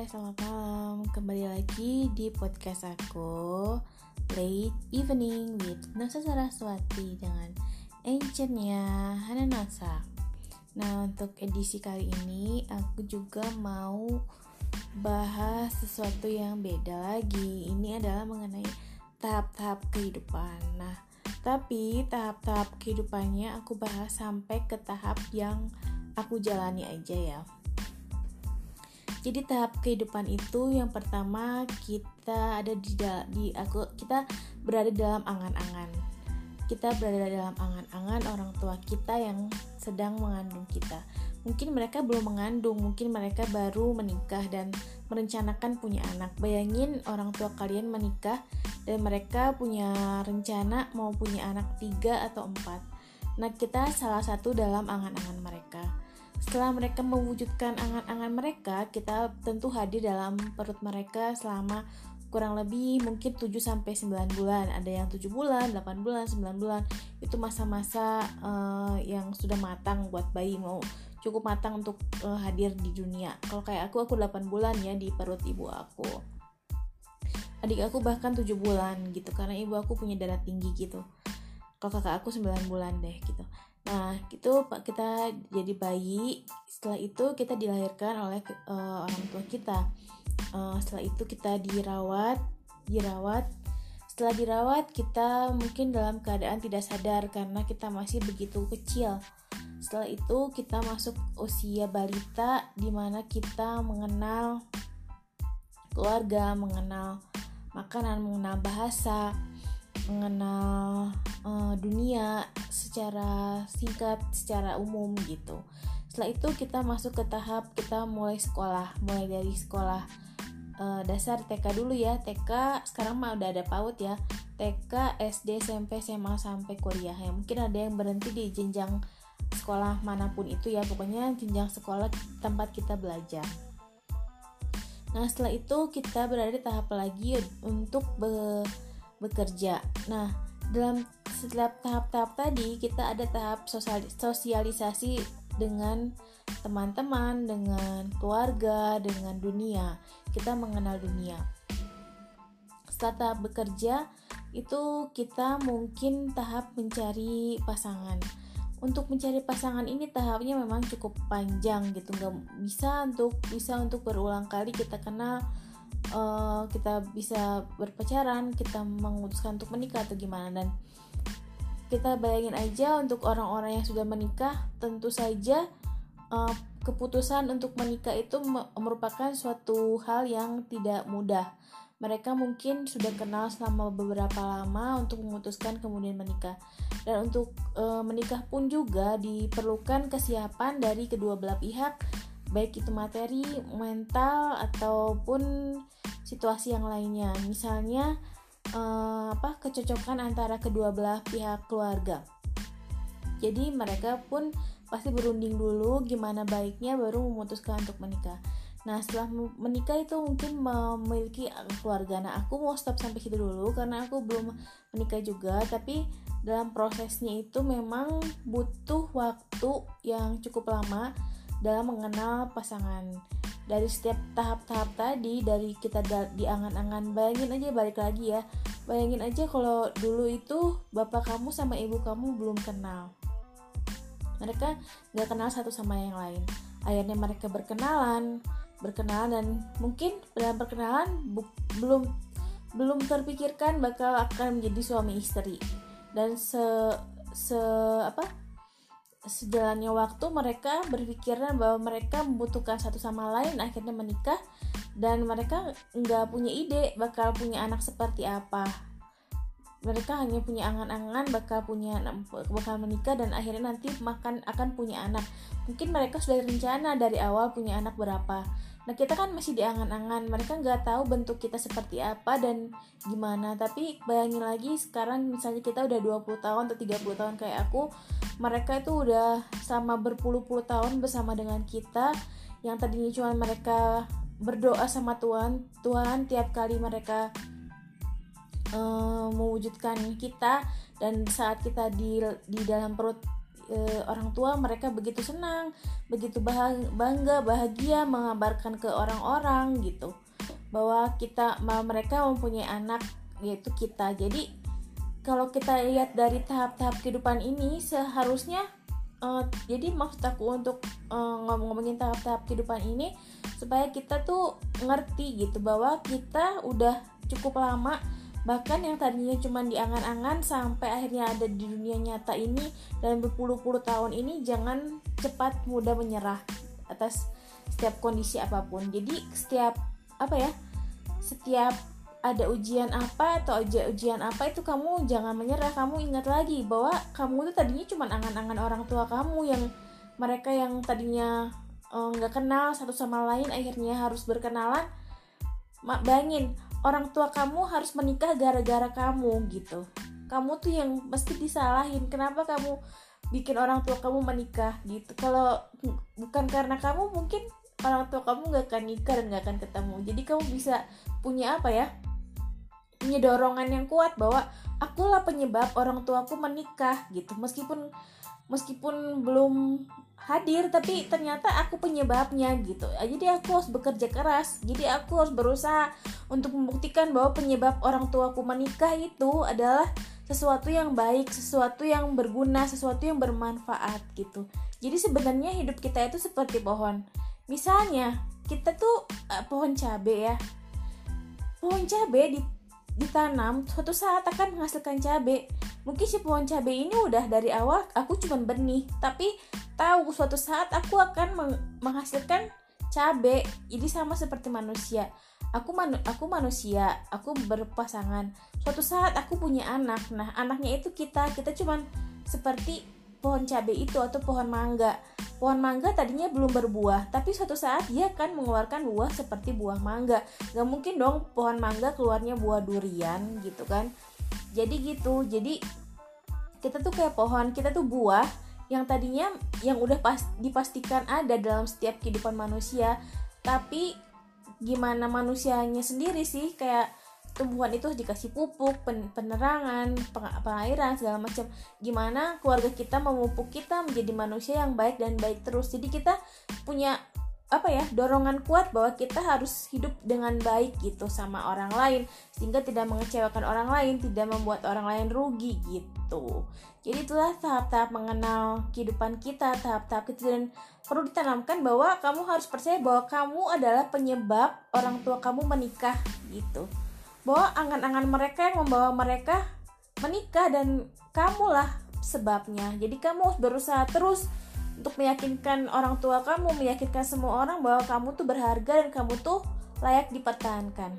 sore, selamat malam. Kembali lagi di podcast aku Late Evening with Nasa Saraswati Dengan ancientnya Hana Nasa. Nah untuk edisi kali ini Aku juga mau bahas sesuatu yang beda lagi. Ini adalah mengenai tahap-tahap kehidupan. Nah tapi tahap-tahap kehidupannya aku bahas sampai ke tahap yang aku jalani aja ya jadi tahap kehidupan itu yang pertama kita ada di di aku kita berada dalam angan-angan. Kita berada dalam angan-angan orang tua kita yang sedang mengandung kita. Mungkin mereka belum mengandung, mungkin mereka baru menikah dan merencanakan punya anak. Bayangin orang tua kalian menikah dan mereka punya rencana mau punya anak tiga atau empat. Nah kita salah satu dalam angan-angan mereka setelah mereka mewujudkan angan-angan mereka, kita tentu hadir dalam perut mereka selama kurang lebih mungkin 7 sampai 9 bulan. Ada yang 7 bulan, 8 bulan, 9 bulan. Itu masa-masa uh, yang sudah matang buat bayi mau cukup matang untuk uh, hadir di dunia. Kalau kayak aku aku 8 bulan ya di perut ibu aku. Adik aku bahkan 7 bulan gitu karena ibu aku punya darah tinggi gitu. Kalau kakak aku 9 bulan deh gitu. Nah, itu kita jadi bayi. Setelah itu kita dilahirkan oleh uh, orang tua kita. Uh, setelah itu kita dirawat, dirawat. Setelah dirawat, kita mungkin dalam keadaan tidak sadar karena kita masih begitu kecil. Setelah itu kita masuk usia balita di mana kita mengenal keluarga, mengenal makanan, mengenal bahasa, mengenal uh, dunia secara singkat, secara umum gitu. Setelah itu kita masuk ke tahap kita mulai sekolah, mulai dari sekolah uh, dasar TK dulu ya. TK sekarang mah udah ada PAUD ya. TK, SD, SMP, SMA sampai kuliah ya. Mungkin ada yang berhenti di jenjang sekolah mana pun itu ya. Pokoknya jenjang sekolah tempat kita belajar. Nah, setelah itu kita berada di tahap lagi untuk be bekerja. Nah, dalam setiap tahap-tahap tadi kita ada tahap sosialisasi dengan teman-teman, dengan keluarga, dengan dunia. Kita mengenal dunia. Setelah tahap bekerja, itu kita mungkin tahap mencari pasangan. Untuk mencari pasangan ini tahapnya memang cukup panjang gitu, nggak bisa untuk bisa untuk berulang kali kita kenal uh, kita bisa berpacaran kita memutuskan untuk menikah atau gimana. Dan kita bayangin aja untuk orang-orang yang sudah menikah tentu saja uh, keputusan untuk menikah itu merupakan suatu hal yang tidak mudah. Mereka mungkin sudah kenal selama beberapa lama untuk memutuskan kemudian menikah. Dan untuk e, menikah pun juga diperlukan kesiapan dari kedua belah pihak baik itu materi, mental ataupun situasi yang lainnya. Misalnya uh, apa kecocokan antara kedua belah pihak keluarga. Jadi mereka pun pasti berunding dulu gimana baiknya baru memutuskan untuk menikah. Nah setelah menikah itu mungkin memiliki keluarga. Nah aku mau stop sampai situ dulu karena aku belum menikah juga. Tapi dalam prosesnya itu memang butuh waktu yang cukup lama dalam mengenal pasangan. Dari setiap tahap-tahap tadi dari kita di angan-angan bayangin aja balik lagi ya. Bayangin aja kalau dulu itu bapak kamu sama ibu kamu belum kenal. Mereka nggak kenal satu sama yang lain. Akhirnya mereka berkenalan berkenalan dan mungkin dalam perkenalan belum belum terpikirkan bakal akan menjadi suami istri. Dan se se apa sejalannya waktu mereka berpikiran bahwa mereka membutuhkan satu sama lain akhirnya menikah. Dan mereka nggak punya ide bakal punya anak seperti apa. Mereka hanya punya angan-angan bakal punya bakal menikah dan akhirnya nanti makan akan punya anak. Mungkin mereka sudah rencana dari awal punya anak berapa Nah kita kan masih di angan-angan. Mereka nggak tahu bentuk kita seperti apa dan gimana. Tapi bayangin lagi sekarang misalnya kita udah 20 tahun atau 30 tahun kayak aku Mereka itu udah sama berpuluh-puluh tahun bersama dengan kita. Yang tadinya cuma mereka berdoa sama Tuhan Tuhan tiap kali mereka uh, mewujudkan kita Dan saat kita di, di dalam perut e, orang tua mereka begitu senang begitu bangga bahagia mengabarkan ke orang-orang gitu. Bahwa kita mereka mempunyai anak yaitu kita. Jadi kalau kita lihat dari tahap-tahap kehidupan ini seharusnya uh, jadi maksud aku untuk uh, ngomong-ngomongin tahap-tahap kehidupan ini supaya kita tuh ngerti gitu bahwa kita udah cukup lama bahkan yang tadinya cuma di angan-angan sampai akhirnya ada di dunia nyata ini dalam berpuluh-puluh tahun ini jangan cepat mudah menyerah atas setiap kondisi apa pun. Jadi setiap apa ya setiap ada ujian apa atau ujian apa itu kamu jangan menyerah. Kamu ingat lagi bahwa kamu itu tadinya cuma angan-angan orang tua kamu yang mereka yang tadinya eh, nggak uh, kenal satu sama lain akhirnya harus berkenalan. Bayangin orang tua kamu harus menikah gara-gara kamu gitu. Kamu tuh yang mesti disalahin. Kenapa kamu bikin orang tua kamu menikah gitu? Kalau bukan karena kamu mungkin orang tua kamu gak akan nikah dan gak akan ketemu. Jadi kamu bisa punya apa ya? Punya dorongan yang kuat bahwa akulah penyebab orang tuaku menikah gitu. Meskipun meskipun belum hadir tapi ternyata aku penyebabnya gitu. Jadi aku harus bekerja keras. Jadi aku harus berusaha untuk membuktikan bahwa penyebab orang tuaku menikah itu adalah sesuatu yang baik sesuatu yang berguna sesuatu yang bermanfaat gitu. Jadi sebenarnya hidup kita itu seperti pohon. Misalnya kita tuh uh, pohon cabe ya. Pohon cabe di ditanam suatu saat akan menghasilkan cabai mungkin si pohon cabai ini udah dari awal aku cuma benih tapi tahu suatu saat aku akan meng menghasilkan cabai jadi sama seperti manusia. Aku manu aku manusia aku berpasangan. Suatu saat aku punya anak. Nah anaknya itu kita kita cuman seperti pohon cabai itu atau pohon mangga. Pohon mangga tadinya belum berbuah, tapi suatu saat dia akan mengeluarkan buah seperti buah mangga. Gak mungkin dong pohon mangga keluarnya buah durian gitu kan. Jadi gitu, jadi kita tuh kayak pohon, kita tuh buah yang tadinya yang udah pas dipastikan ada dalam setiap kehidupan manusia, tapi gimana manusianya sendiri sih kayak tumbuhan itu dikasih pupuk, penerangan, pengairan segala macam. Gimana keluarga kita memupuk kita menjadi manusia yang baik dan baik terus. Jadi kita punya apa ya dorongan kuat bahwa kita harus hidup dengan baik gitu sama orang lain sehingga tidak mengecewakan orang lain tidak membuat orang lain rugi gitu jadi itulah tahap-tahap mengenal kehidupan kita tahap-tahap itu dan perlu ditanamkan bahwa kamu harus percaya bahwa kamu adalah penyebab orang tua kamu menikah gitu bahwa angan-angan mereka yang membawa mereka menikah dan kamulah sebabnya. Jadi kamu harus berusaha terus untuk meyakinkan orang tua kamu, meyakinkan semua orang bahwa kamu tuh berharga dan kamu tuh layak dipertahankan.